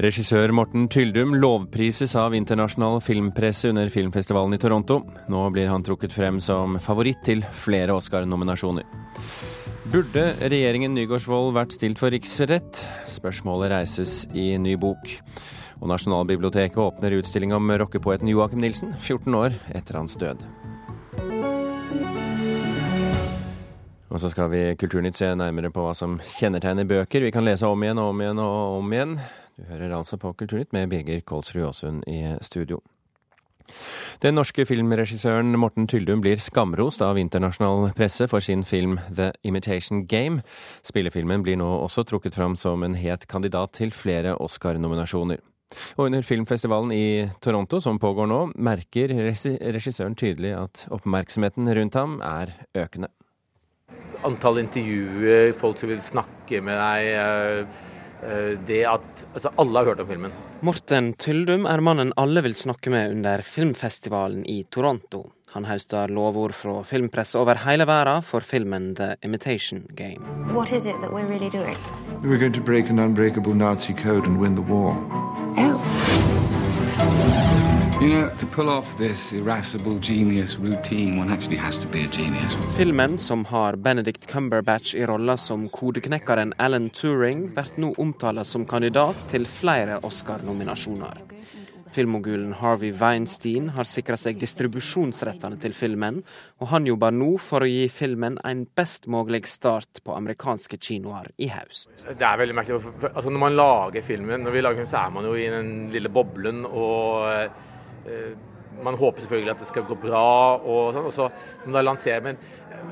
Regissør Morten Tyldum lovprises av internasjonal filmpresse under filmfestivalen i Toronto. Nå blir han trukket frem som favoritt til flere Oscar-nominasjoner. Burde regjeringen Nygaardsvold vært stilt for riksrett? Spørsmålet reises i ny bok. Og Nasjonalbiblioteket åpner utstilling om rockepoeten Joakim Nilsen, 14 år etter hans død. Og så skal vi Kulturnytt se nærmere på hva som kjennetegner bøker vi kan lese om igjen og om igjen og om igjen. Du hører altså på Kulturnytt med Birger Kolsrud Aasund i studio. Den norske filmregissøren Morten Tyldum blir skamrost av internasjonal presse for sin film The Imitation Game. Spillefilmen blir nå også trukket fram som en het kandidat til flere Oscar-nominasjoner. Og under filmfestivalen i Toronto, som pågår nå, merker regissøren tydelig at oppmerksomheten rundt ham er økende antall intervjuer, folk som vil snakke med deg. Eh, det at altså Alle har hørt om filmen. Morten Tyldum er mannen alle vil snakke med under filmfestivalen i Toronto. Han høster lovord fra filmpresse over hele verden for filmen The Imitation Game. What is it that we're really doing? We're going to break an unbreakable Nazi code and win the war. Oh. You know, to pull off this irascible genius routine, one actually has to be a genius. Filmen, som har Benedict Cumberbatch i rolla som kodeknekkeren Alan Turing, blir nå omtalt som kandidat til flere Oscar-nominasjoner. Filmmogulen Harvey Weinstein har sikra seg distribusjonsrettene til filmen, og han jobber nå for å gi filmen en best mulig start på amerikanske kinoer i høst. Det er veldig merkelig. Altså, når man lager filmen, når vi lager den, så er man jo i den lille boblen. og Eh, man håper selvfølgelig at det skal gå bra, og sånn, og så da lansere. Men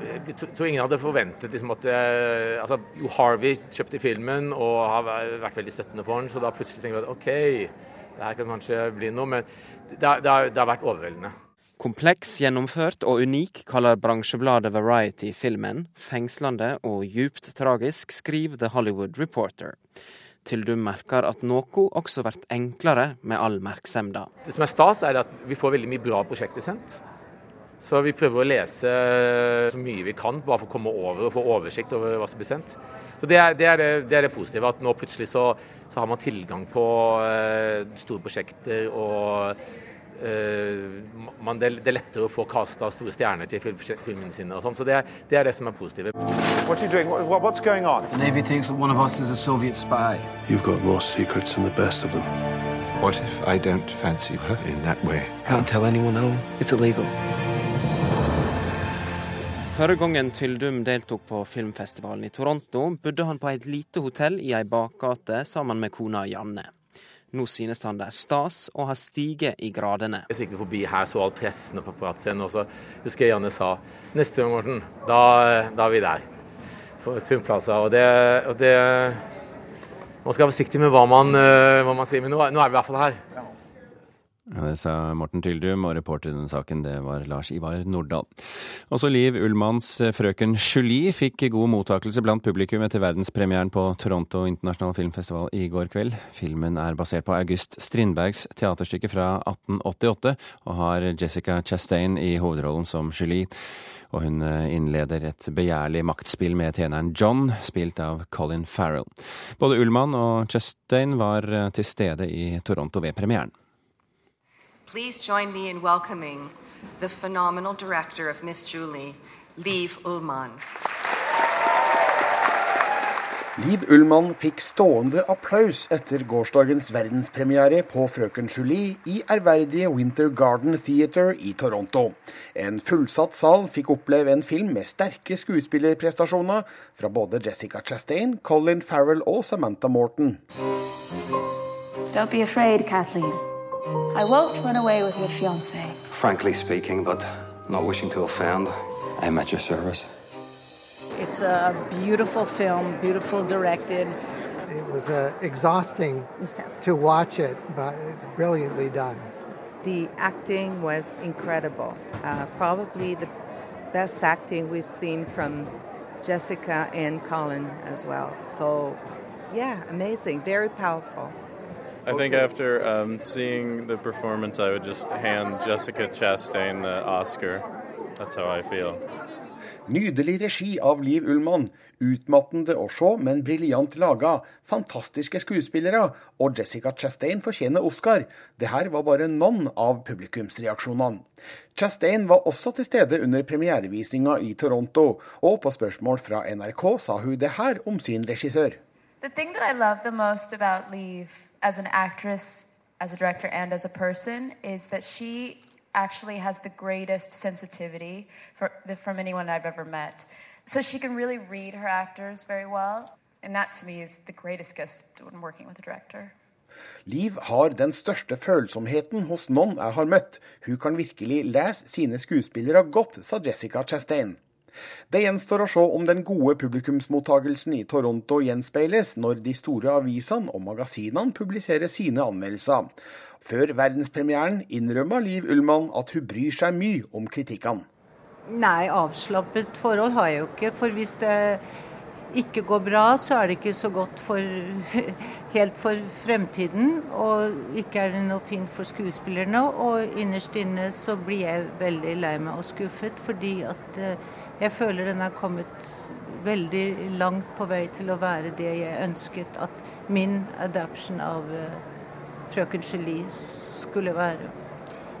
jeg eh, tror ingen hadde forventet liksom at eh, altså, Jo Harvey kjøpte filmen og har vært veldig støttende for den, så da plutselig tenker vi at OK, det her kan kanskje bli noe. Men det det det har vært overveldende. Kompleks, gjennomført og unik, kaller bransjebladet Variety filmen. Fengslende og djupt tragisk, skriver The Hollywood Reporter til du merker at noe også blir enklere med all merksemda. Det som er stas, er at vi får veldig mye bra prosjekter sendt. Så vi prøver å lese så mye vi kan, bare for å komme over og få oversikt over hva som blir sendt. Så Det er det, er det, det, er det positive, at nå plutselig så, så har man tilgang på uh, store prosjekter og man, det, det, er lettere å få kasta store stjerner til film, filmene sine. og sånn, Så det, det, er det som er positivt. What What, what's going on? The Navy thinks that one of us is a Soviet spy. You've got more secrets than the best of them. What if I don't fancy her in that way? Can't tell anyone else. It's illegal. Førre gangen Tyldum deltok på filmfestivalen i Toronto, bodde han på et lite hotell i ei bakgate sammen med kona Janne. Nå synes han det er stas å ha stiget i gradene. Jeg gikk forbi her, så all pressen og paparazzoen, og så husker jeg Janne sa neste gang, Morten, da, da, er vi der. På Turnplaza. Og det, og det Man skal være forsiktig med hva man, eh, hva man sier, men nå, nå er vi i hvert fall her. Det sa Morten Tyldum, og reporter i denne saken det var Lars Ivar Nordahl. Også Liv Ullmanns eh, Frøken Julie fikk god mottakelse blant publikum etter verdenspremieren på Toronto internasjonal Filmfestival i går kveld. Filmen er basert på August Strindbergs teaterstykke fra 1888, og har Jessica Chastain i hovedrollen som Julie. Og hun eh, innleder et begjærlig maktspill med tjeneren John, spilt av Colin Farrell. Både Ullmann og Chastain var eh, til stede i Toronto ved premieren. Please join me in welcoming the phenomenal director of Miss Julie, Liv Ullmann. Liv Ullmann fikk stående applaus etter gårsdagens verdenspremiere på Frøken Julie i ærverdige Winter Garden Theatre i Toronto. En fullsatt sal fikk oppleve en film med sterke skuespillerprestasjoner fra både Jessica Chastain, Colin Farrell og Samantha Morton. Don't be afraid, Kathleen. I won't run away with your fiance. Frankly speaking, but not wishing to offend, I'm at your service. It's a beautiful film, beautiful directed. It was uh, exhausting yes. to watch it, but it's brilliantly done. The acting was incredible. Uh, probably the best acting we've seen from Jessica and Colin as well. So, yeah, amazing, very powerful. I think after um, seeing the performance, I would just hand Jessica Chastain the Oscar. That's how I feel. Nydelig regi av Liv Ullmann. Utmattende å se, men briljant laga. Fantastiske skuespillere. Og Jessica Chastain fortjener Oscar. Det her var bare noen av publikumsreaksjonene. Chastain var også til stede under premierevisninga i Toronto, og på spørsmål fra NRK sa hun det her om sin regissør. The thing that I love the most about Leave as an actress, as a director, and as a person is that she actually has the greatest sensitivity for, from anyone I've ever met. So she can really read her actors very well. And that to me is the greatest gift when working with a director. Liv har den største følsomheten hos noen jeg har møtt. Hun kan virkelig lese sine skuespillere godt, sa Jessica Chastain. Det gjenstår å se om den gode publikumsmottagelsen i Toronto gjenspeiles når de store avisene og magasinene publiserer sine anmeldelser. Før verdenspremieren innrømmer Liv Ullmann at hun bryr seg mye om kritikkene. Nei, avslappet forhold har jeg jo ikke. For hvis det ikke går bra, så er det ikke så godt for, helt for fremtiden. Og ikke er det noe fint for skuespillerne. Og innerst inne så blir jeg veldig lei meg og skuffet, fordi at eh, jeg føler den er kommet veldig langt på vei til å være det jeg ønsket at min adaption av uh, frøken Gelie skulle være.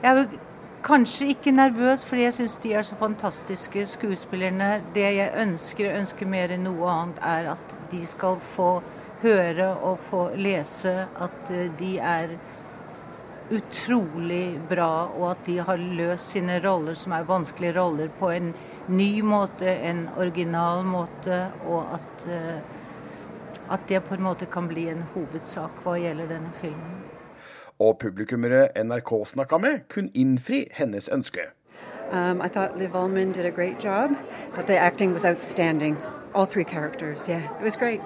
Jeg er kanskje ikke nervøs, fordi jeg syns de er så fantastiske skuespillerne. Det jeg ønsker, ønsker mer enn noe annet, er at de skal få høre og få lese at eh, de er utrolig bra, og at de har løst sine roller, som er vanskelige roller, på en ny måte, en original måte, og at, eh, at det på en måte kan bli en hovedsak hva gjelder denne filmen og publikummere NRK snakka med, kunne innfri hennes ønske. Um, I thought Liv Ullman did a great job. That the acting was outstanding. All three characters. Yeah, it was great.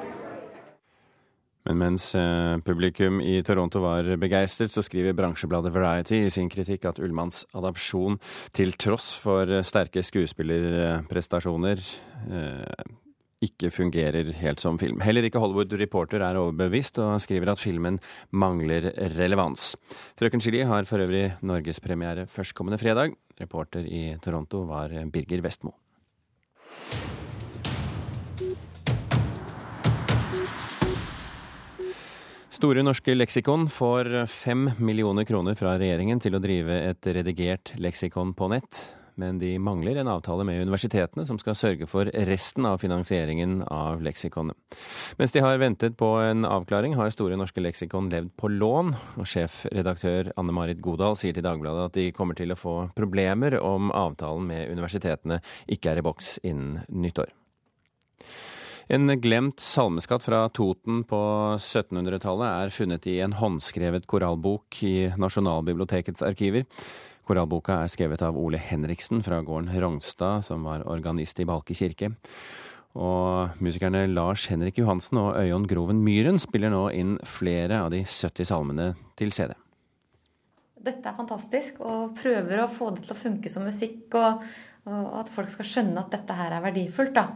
Men mens eh, publikum i Toronto var begeistret, så skriver bransjebladet Variety i sin kritikk at Ullmanns adopsjon, til tross for sterke skuespillerprestasjoner, eh, ikke fungerer helt som film. Heller ikke Hollywood Reporter er overbevist og skriver at filmen mangler relevans. Frøken Chili har for øvrig norgespremiere førstkommende fredag. Reporter i Toronto var Birger Vestmo. Store norske leksikon får fem millioner kroner fra regjeringen til å drive et redigert leksikon på nett men de mangler en avtale med universitetene som skal sørge for resten av finansieringen av leksikonet. Mens de har ventet på en avklaring, har Store norske leksikon levd på lån, og sjefredaktør Anne Marit Godal sier til Dagbladet at de kommer til å få problemer om avtalen med universitetene ikke er i boks innen nyttår. En glemt salmeskatt fra Toten på 1700-tallet er funnet i en håndskrevet korallbok i Nasjonalbibliotekets arkiver. Korallboka er skrevet av Ole Henriksen fra gården Rognstad, som var organist i Balke kirke. Og musikerne Lars Henrik Johansen og Øyon Groven Myhren spiller nå inn flere av de 70 salmene til CD. Dette er fantastisk, og prøver å få det til å funke som musikk. Og, og at folk skal skjønne at dette her er verdifullt. da.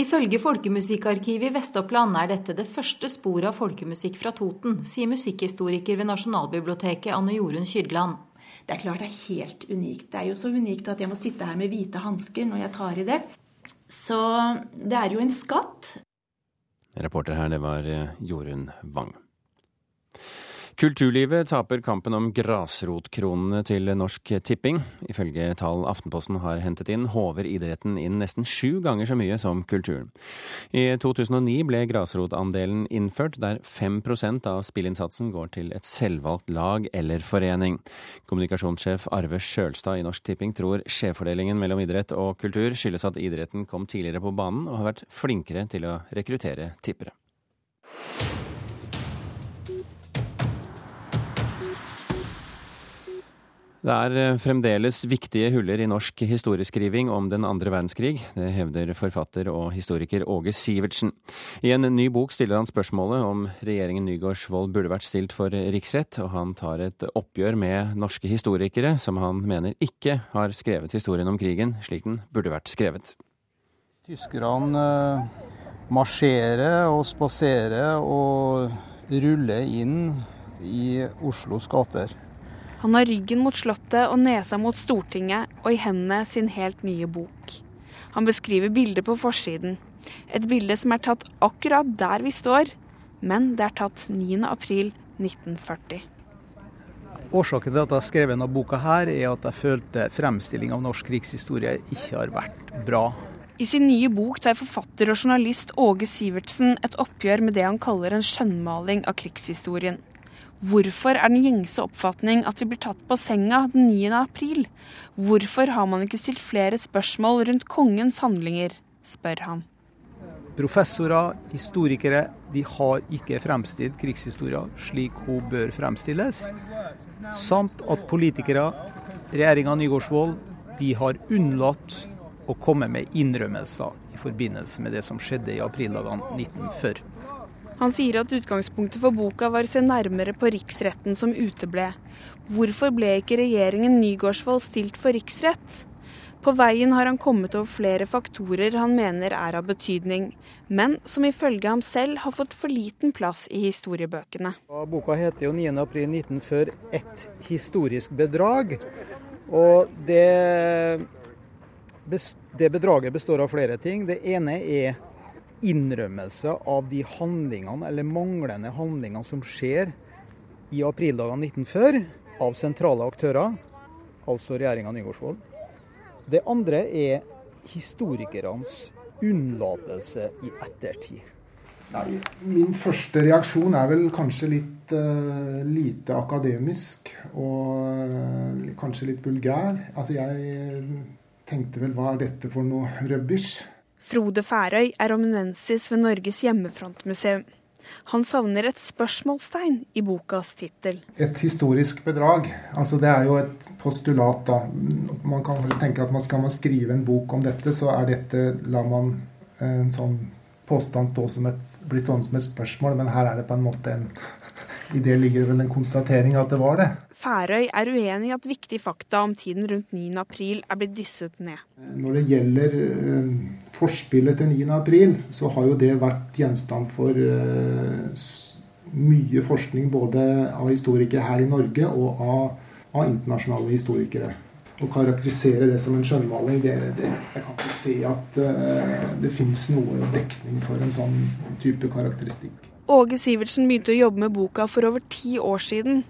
Ifølge Folkemusikkarkivet i Vest-Oppland er dette det første sporet av folkemusikk fra Toten, sier musikkhistoriker ved Nasjonalbiblioteket Anne Jorunn Kydland. Det er klart det er helt unikt. Det er jo så unikt at jeg må sitte her med hvite hansker når jeg tar i det. Så det er jo en skatt. Reporter her, det var eh, Jorunn Wang. Kulturlivet taper kampen om grasrotkronene til Norsk Tipping. Ifølge tall Aftenposten har hentet inn, håver idretten inn nesten sju ganger så mye som kulturen. I 2009 ble grasrotandelen innført, der 5% av spillinnsatsen går til et selvvalgt lag eller forening. Kommunikasjonssjef Arve Sjølstad i Norsk Tipping tror skjevfordelingen mellom idrett og kultur skyldes at idretten kom tidligere på banen og har vært flinkere til å rekruttere tippere. Det er eh, fremdeles viktige huller i norsk historieskriving om den andre verdenskrig. Det hevder forfatter og historiker Åge Sivertsen. I en ny bok stiller han spørsmålet om regjeringen Nygaardsvold burde vært stilt for riksrett, og han tar et oppgjør med norske historikere som han mener ikke har skrevet historien om krigen slik den burde vært skrevet. Tyskerne eh, marsjerer og spaserer og ruller inn i Oslos gater. Han har ryggen mot Slottet og nesa mot Stortinget og i hendene sin helt nye bok. Han beskriver bildet på forsiden. Et bilde som er tatt akkurat der vi står, men det er tatt 9. april 1940. Årsaken til at jeg har skrevet denne boka, her, er at jeg følte fremstillinga av norsk krigshistorie ikke har vært bra. I sin nye bok tar forfatter og journalist Åge Sivertsen et oppgjør med det han kaller en skjønnmaling av krigshistorien. Hvorfor er den gjengse oppfatning at vi blir tatt på senga den 9. april? Hvorfor har man ikke stilt flere spørsmål rundt kongens handlinger, spør han. Professorer, historikere, de har ikke fremstilt krigshistoria slik hun bør fremstilles. Samt at politikere, regjeringa Nygaardsvold, de har unnlatt å komme med innrømmelser i forbindelse med det som skjedde i aprildagene 1940. Han sier at utgangspunktet for boka var å se nærmere på riksretten som uteble. Hvorfor ble ikke regjeringen Nygaardsvold stilt for riksrett? På veien har han kommet over flere faktorer han mener er av betydning, men som ifølge ham selv har fått for liten plass i historiebøkene. Boka heter jo 9.4.1940 'Et historisk bedrag'. Og det, det bedraget består av flere ting. Det ene er innrømmelse av de handlingene, eller manglende handlingene, som skjer i aprildagene 1940 av sentrale aktører, altså regjeringa Nygaardsvold. Det andre er historikernes unnlatelse i ettertid. Nei, min første reaksjon er vel kanskje litt uh, lite akademisk og uh, kanskje litt vulgær. Altså jeg tenkte vel hva er dette for noe rubbish? Frode Færøy er ominensis ved Norges hjemmefrontmuseum. Han savner et spørsmålstegn i bokas tittel. Et historisk bedrag. Altså Det er jo et postulat, da. Man kan vel tenke at man skal man skrive en bok om dette, så er dette La man en sånn påstand stå som et, bli stående som et spørsmål, men her er det på en måte en I det ligger vel en konstatering at det var det. Færøy er uenig i at viktige fakta om tiden rundt 9. april er blitt dysset ned. Når det gjelder eh, forspillet til 9. april, så har jo det vært gjenstand for eh, mye forskning både av historikere her i Norge og av, av internasjonale historikere. Å karakterisere det som en skjønnmaling, det, det, jeg kan ikke se at uh, det finnes noe dekning for en sånn type karakteristikk. Åge Sivertsen begynte å jobbe med boka for over ti år siden.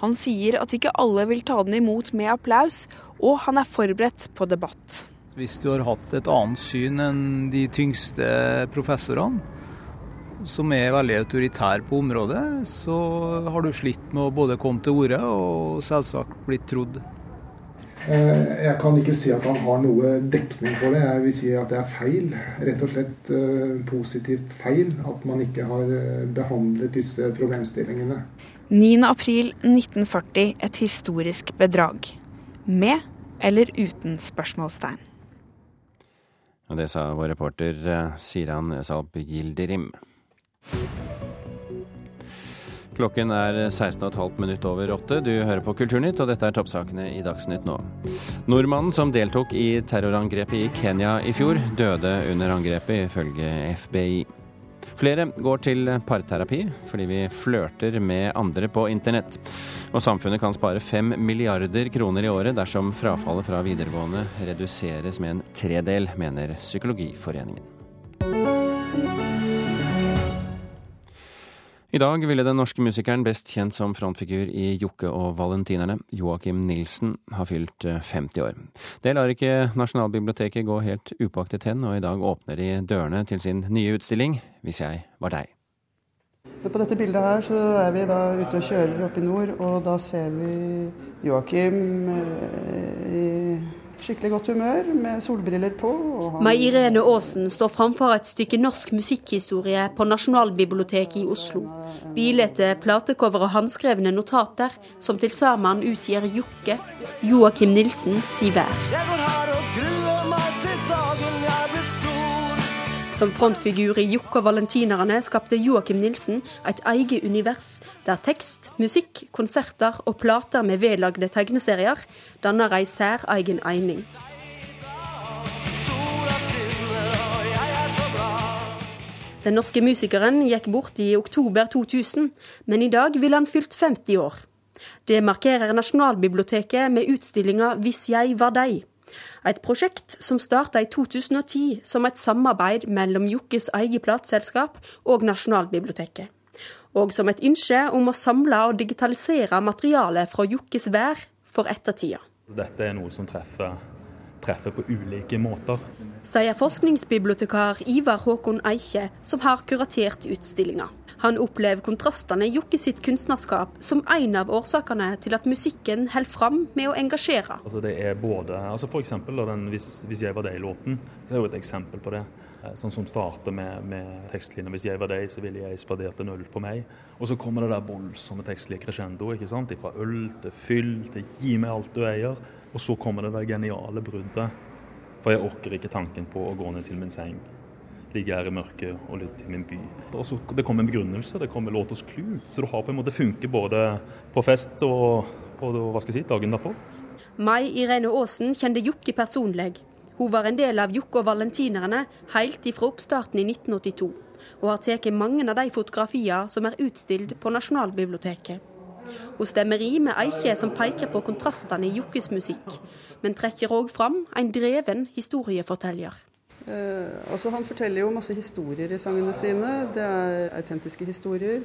Han sier at ikke alle vil ta den imot med applaus, og han er forberedt på debatt. Hvis du har hatt et annet syn enn de tyngste professorene, som er veldig autoritære på området, så har du slitt med å både komme til orde og selvsagt blitt trodd. Eh, jeg kan ikke si at han har noe dekning for det. Jeg vil si at det er feil. Rett og slett eh, positivt feil at man ikke har eh, behandlet disse problemstillingene. 9.4.1940 et historisk bedrag. Med eller uten spørsmålstegn. Og det sa vår reporter Siran Salp Gilderim. Klokken er 16,5 minutt over åtte. Du hører på Kulturnytt, og dette er toppsakene i Dagsnytt nå. Nordmannen som deltok i terrorangrepet i Kenya i fjor, døde under angrepet, ifølge FBI. Flere går til parterapi fordi vi flørter med andre på internett. Og samfunnet kan spare fem milliarder kroner i året dersom frafallet fra videregående reduseres med en tredel, mener Psykologiforeningen. I dag ville den norske musikeren best kjent som frontfigur i Jokke og Valentinerne, Joakim Nilsen, ha fylt 50 år. Det lar ikke Nasjonalbiblioteket gå helt upåaktet hen, og i dag åpner de dørene til sin nye utstilling, Hvis jeg var deg. På dette bildet her så er vi da ute og kjører opp i nord, og da ser vi Joakim i skikkelig godt humør med solbriller på. Mai Irene Aasen står framfor et stykke norsk musikkhistorie på Nasjonalbiblioteket i Oslo. Bilete, platecover og håndskrevne notater som til sammen utgir Jokke, Joakim Nilsen, si vær. Jeg går her og gruer Som frontfigur i Jokke og Valentinerne skapte Joakim Nilsen et eget univers, der tekst, musikk, konserter og plater med vedlagde tegneserier danner ei særegen eining. Den norske musikeren gikk bort i oktober 2000, men i dag ville han fylt 50 år. Det markerer Nasjonalbiblioteket med utstillinga 'Hvis jeg var deg'. Et prosjekt som starta i 2010 som et samarbeid mellom Jokkes eget plateselskap og Nasjonalbiblioteket. Og som et ønske om å samle og digitalisere materialet fra Jokkes vær for ettertida. Dette er noe som treffer, treffer på ulike måter. Sier forskningsbibliotekar Ivar Håkon Eiche, som har kuratert utstillinga. Han opplever kontrastene i Jokke sitt kunstnerskap som en av årsakene til at musikken holder fram med å engasjere. Altså det er både, altså for eksempel, den, hvis, hvis, jeg var deg-låten, så er jo et eksempel på det. Eh, sånn som starter med, med tekstlinja 'Hvis jeg var deg, så ville jeg spandert en øl på meg'. Og så kommer det der voldsomme tekstlige crescendo. ikke sant? Fra øl til fyll til 'gi meg alt du eier'. Og så kommer det der geniale bruddet. For jeg orker ikke tanken på å gå ned til min seng ligge her i mørket og lytte til min by. Og så Det kommer en begrunnelse, det kommer og clou. Så du har på en måte funket både på fest og, og hva skal jeg si, dagen derpå. Mai Irene Aasen kjente Jokke personlig. Hun var en del av Jokke og valentinerne helt ifra oppstarten i 1982, og har tatt mange av de fotografiene som er utstilt på Nasjonalbiblioteket. Hun stemmer i med Eikje som peker på kontrastene i Jokkes musikk, men trekker òg fram en dreven historieforteller. Eh, altså han forteller jo masse historier i sangene sine. Det er autentiske historier.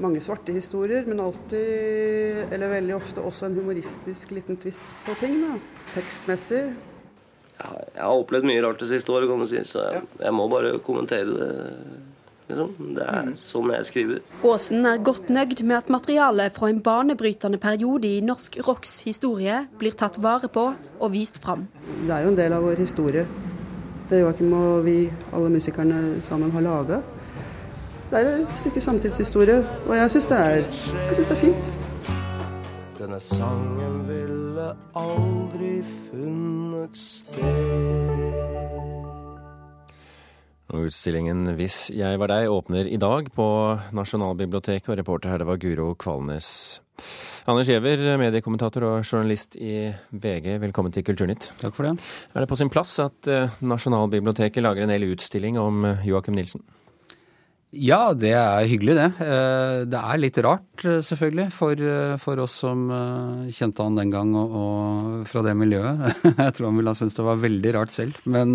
Mange svarte historier, men alltid, eller veldig ofte også en humoristisk liten twist på ting. da, Tekstmessig. Jeg har opplevd mye rart det siste året, kan du si, så jeg, jeg må bare kommentere det. Liksom. Det er mm. sånn jeg skriver. Aasen er godt nøyd med at materialet fra en banebrytende periode i norsk rocks historie blir tatt vare på og vist fram. Det er jo en del av vår historie det Joakim og vi, alle musikerne sammen, har laga. Det er et stykke samtidshistorie, og jeg syns det, det, er fint. Denne sangen ville aldri funnet sted og Utstillingen 'Hvis jeg var deg' åpner i dag på Nasjonalbiblioteket, og reporter her det var Guro Kvalnes. Anders Giæver, mediekommentator og journalist i VG, velkommen til Kulturnytt. Takk for det. Er det på sin plass at eh, Nasjonalbiblioteket lager en hel utstilling om Joakim Nilsen? Ja, det er hyggelig det. Eh, det er litt rart selvfølgelig for, for oss som kjente han den gang og, og fra det miljøet. Jeg tror han ville ha syntes det var veldig rart selv. Men,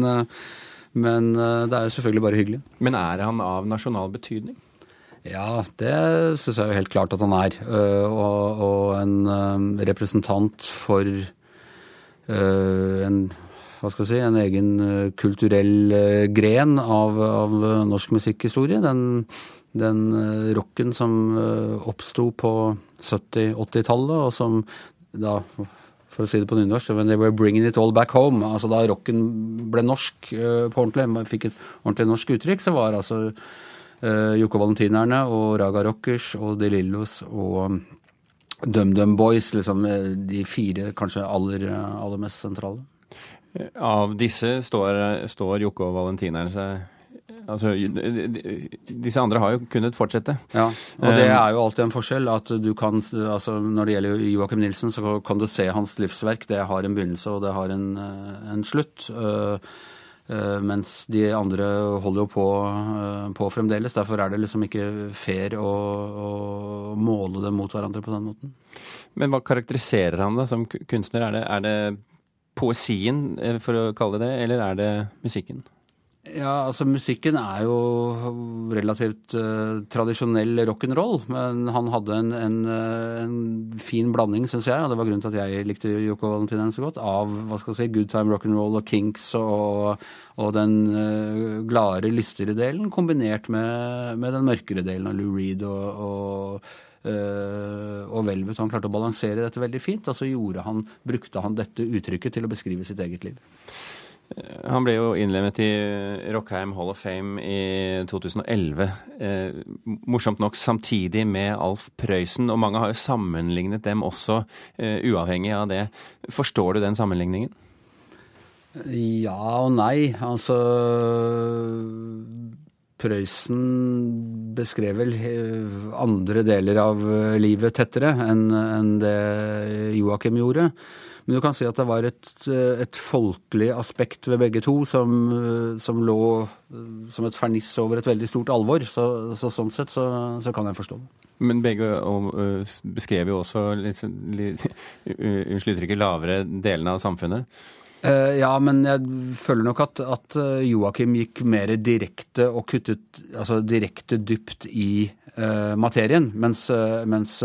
men det er jo selvfølgelig bare hyggelig. Men er han av nasjonal betydning? Ja, det syns jeg jo helt klart at han er. Og, og en representant for en hva skal jeg si, en egen kulturell gren av, av norsk musikkhistorie. Den, den rocken som oppsto på 70-80-tallet, og som da for å si det på nynorsk, when they were bringing it all back home. altså Da rocken ble norsk på ordentlig, fikk et ordentlig norsk uttrykk, så var altså Uh, Joko Valentinerne og Raga Rockers og De Lillos og DumDum Boys, liksom eh, de fire kanskje aller, aller mest sentrale. Av disse står, står Jokke og Valentinerne seg Altså, disse andre har jo kunnet fortsette. Ja, og det er jo alltid en forskjell. at du kan, altså Når det gjelder Joakim Nilsen, så kan du se hans livsverk. Det har en begynnelse, og det har en, en slutt. Eh, mens de andre holder jo på, eh, på, fremdeles. Derfor er det liksom ikke fair å, å, måle dem mot hverandre på den måten. Men hva karakteriserer han da som kunstner? Er det, er det poesien, eh, for å kalle det eller er det musikken? Ja, altså musikken er jo relativt uh, tradisjonell rock'n'roll. Men han hadde en, en, uh, en fin blanding, syns jeg, og det var grunnen til at jeg likte Yoko Valentinen så godt, av hva skal jeg si, good time rock'n'roll og Kinks og, og den uh, gladere, lystigere delen, kombinert med, med, den mørkere delen av Lou Reed og, og og Velvet. Han klarte å balansere dette veldig fint, og så han, brukte han dette uttrykket til å beskrive sitt eget liv. Han ble jo innlemmet i Rockheim Hall of Fame i 2011. Eh, morsomt nok samtidig med Alf Prøysen, og mange har jo sammenlignet dem også, eh, uavhengig av det. Forstår du den sammenligningen? Ja og nei. Altså Prøysen beskrev vel eh, andre deler av eh, livet tettere enn det Joakim gjorde. Men du kan si at det var et, eh, et folkelig aspekt ved begge to som, som, lå som et ferniss over et veldig stort alvor. Så, så sånn sett så, så, kan jeg forstå det. Men begge beskrev jo også litt, litt unnskyld uttrykket, lavere delene av samfunnet. Uh, ja, men jeg føler nok at, at Joakim gikk mer direkte og kuttet altså direkte dypt i uh, materien. Mens, uh, mens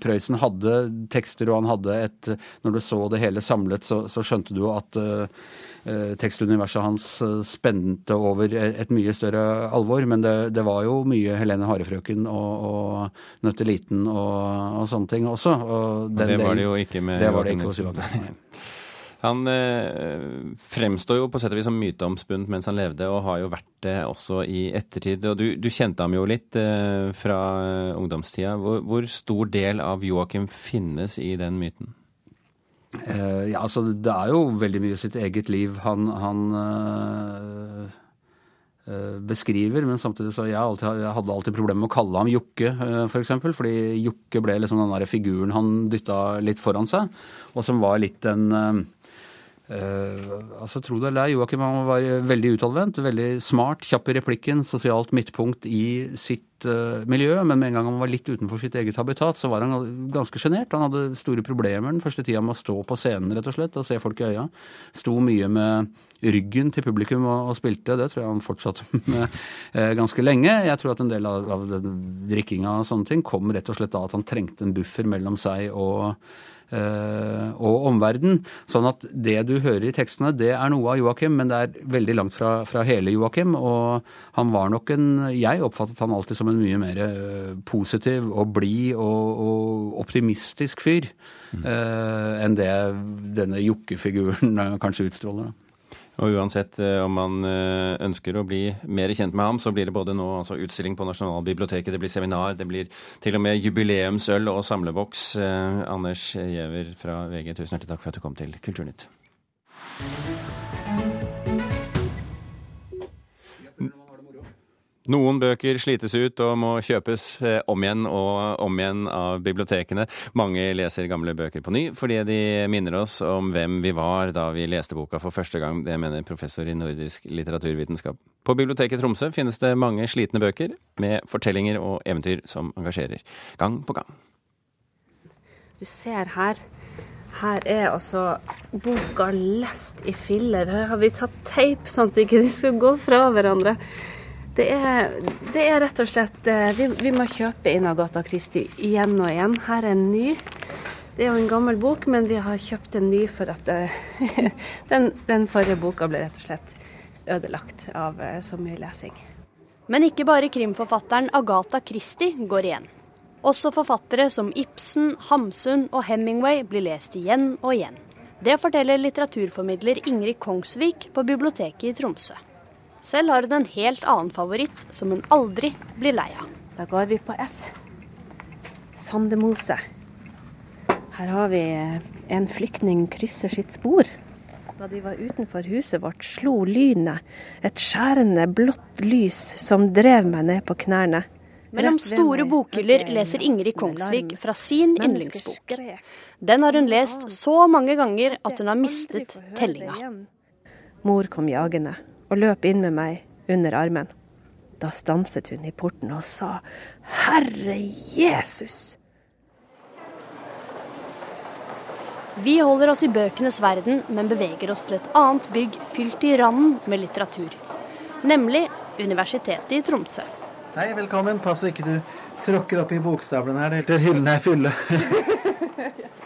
Prøysen hadde tekster, og han hadde et Når du så det hele samlet, så, så skjønte du at tekstuniverset hans spente over et mye større alvor. Men det, det var jo mye Helene Harefrøken og, og Nøtteliten og, og sånne ting også. Og det var det jo ikke med Det var det ikke hos Joakim. Han eh, fremstår jo på sett og vis som myteomspunnet mens han levde, og har jo vært det også i ettertid. Og du, du kjente ham jo litt eh, fra ungdomstida. Hvor, hvor, stor del av Joakim finnes i den myten? Eh, ja, altså det er jo veldig mye sitt eget liv han, han eh, eh, beskriver, men samtidig så jeg, alltid, jeg hadde alltid problemer med å kalle ham Jokke, f.eks. For eksempel, fordi Jokke ble liksom den der figuren han dytta litt foran seg, og som var litt en Uh, altså Tro det eller ei, Joakim han var veldig utadvendt, veldig smart, kjapp i replikken, sosialt midtpunkt i sitt uh, miljø. Men med en gang han var litt utenfor sitt eget habitat, så var han ganske sjenert. Han hadde store problemer den første tida med å stå på scenen rett og slett, og se folk i øya. Sto mye med ryggen til publikum og, og spilte. Det tror jeg han fortsatte med uh, ganske lenge. Jeg tror at en del av, av drikkinga og sånne ting kom rett og slett av at han trengte en buffer mellom seg og Eh, og omverden. Sånn at det du hører i tekstene, det er noe av Joakim, men det er veldig langt fra, fra hele Joakim. Og han var nok en Jeg oppfattet han alltid som en mye mer eh, positiv og blid og, og, optimistisk fyr mm. uh, enn det denne jokkefiguren kanskje utstråler. Og uansett eh, om man eh, ønsker å bli mer kjent med ham, så blir det både nå altså utstilling på Nasjonalbiblioteket, det blir seminar, det blir til og med jubileumsøl og samleboks. Eh, Anders Giæver fra VG, tusen hjertelig takk for at du kom til Kulturnytt. Noen bøker slites ut og må kjøpes eh, om igjen og om igjen av bibliotekene. Mange leser gamle bøker på ny fordi de minner oss om hvem vi var da vi leste boka for første gang. Det mener professor i nordisk litteraturvitenskap. På biblioteket Tromsø finnes det mange slitne bøker med fortellinger og eventyr som engasjerer gang på gang. Du ser her her er altså boka lest i filler. Her har vi tatt teip sånn at de ikke skal gå fra hverandre. Det er, det er, rett og slett eh, vi, vi, må kjøpe inn Agatha Christie igjen og igjen. Her er en ny. Det er jo en gammel bok, men vi har kjøpt en ny for at uh, den, den, forrige boka ble rett og slett ødelagt av uh, så mye lesing. Men ikke bare krimforfatteren Agatha Christie går igjen. Også forfattere som Ibsen, Hamsun og Hemingway blir lest igjen og igjen. Det forteller litteraturformidler Ingrid Kongsvik på biblioteket i Tromsø. Selv har hun en helt annen favoritt som hun aldri blir lei av. Da går vi på S. Sandemose. Her har vi en flyktning krysser sitt spor. Da de var utenfor huset vårt, slo lynet et skjærende blått lys som drev meg ned på knærne. Mellom store bokhyller leser Ingrid Kongsvik fra sin yndlingsbok. Den har hun lest så mange ganger at hun har mistet tellinga. Mor kom jagende og løp inn med meg under armen. Da stanset hun i porten og sa Herre Jesus! Vi holder oss i bøkenes verden, men beveger oss til et annet bygg fylt i randen med litteratur. Nemlig Universitetet i Tromsø. Hei, velkommen. Pass så ikke du tråkker opp i bokstavlen her helt til hyllene er fulle.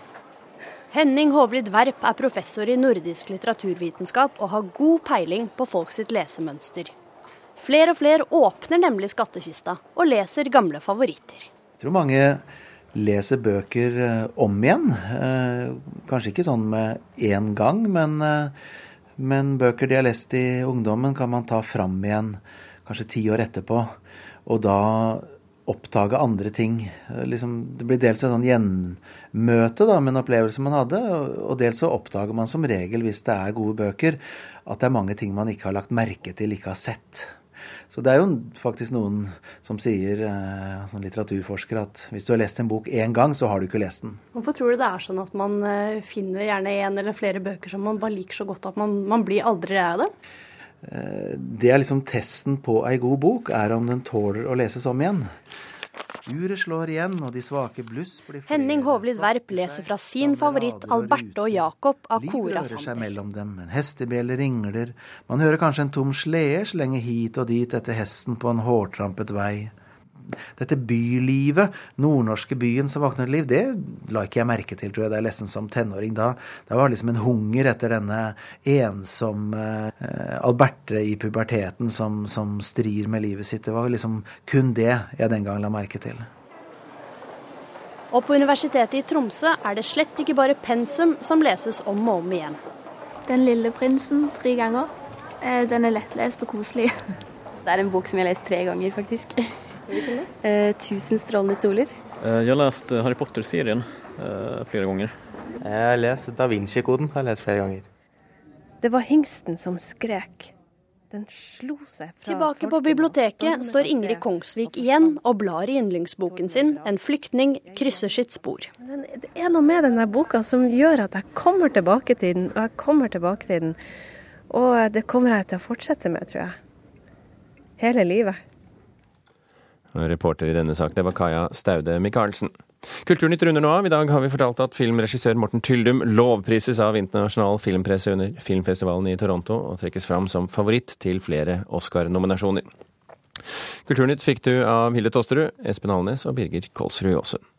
Henning Hovlid Verp er professor i nordisk litteraturvitenskap og har god peiling på folk sitt lesemønster. Flere og flere åpner nemlig skattkista og leser gamle favoritter. Jeg tror mange leser bøker eh, om igjen. Eh, kanskje ikke sånn med én gang, men, eh, men bøker de har lest i ungdommen, kan man ta fram igjen kanskje ti år etterpå. Og da oppdage andre ting. Liksom, det blir dels et sånn gjenmøte da, med en opplevelse man hadde, og dels så oppdager man som regel, hvis det er gode bøker, at det er mange ting man ikke har lagt merke til, ikke har sett. Så det er jo faktisk noen som sier, som sånn litteraturforskere, at hvis du har lest en bok én gang, så har du ikke lest den. Hvorfor tror du det er sånn at man eh, finner gjerne én eller flere bøker som man bare liker så godt at man, man blir aldri lei av dem? Det er liksom testen på ei god bok, er om den tåler å leses om igjen. Uret slår igjen, og de svake bluss blir Henning Hovlid Werp leser fra sin favoritt Alberte og Jakob av Cora rører seg mellom dem, en hestebjelle ringler, man hører kanskje en tom slede slenge hit og dit etter hesten på en hårtrampet vei. Dette bylivet, nordnorske byen som våkner til liv, det la ikke jeg merke til, tror jeg, da jeg leste den som tenåring. Da, da var det liksom en hunger etter denne ensomme eh, Alberte i puberteten som, som strir med livet sitt. Det var liksom kun det jeg den gang la merke til. Og på Universitetet i Tromsø er det slett ikke bare pensum som leses om og om igjen. Den lille prinsen tre ganger. Eh, Den er lettlest og koselig. Det er en bok som jeg har lest tre ganger, faktisk. Eh, 'Tusen strålende soler'. Eh, Jeg har lest Harry Potter-serien eh, flere ganger. Jeg har lest Da Vinci-koden. har jeg lest flere ganger. Det var hingsten som skrek. Den slo seg fra Tilbake på biblioteket står Ingrid Kongsvik igjen og blar i yndlingsboken sin 'En flyktning krysser sitt spor'. Det er noe med denne boka som gjør at jeg kommer tilbake til den, og jeg kommer tilbake til den. Og det kommer jeg til å fortsette med, tror jeg. Hele livet. Reporter i denne sak, det var Kaja Staude Michaelsen. Kulturnytt runder nå av. I dag har vi fortalt at filmregissør Morten Tyldum lovprises av internasjonal filmpresse under filmfestivalen i Toronto, og trekkes fram som favoritt til flere Oscar-nominasjoner. Kulturnytt fikk du av Hilde Tosterud, Espen Alnes og Birger Kolsrud Jaasen.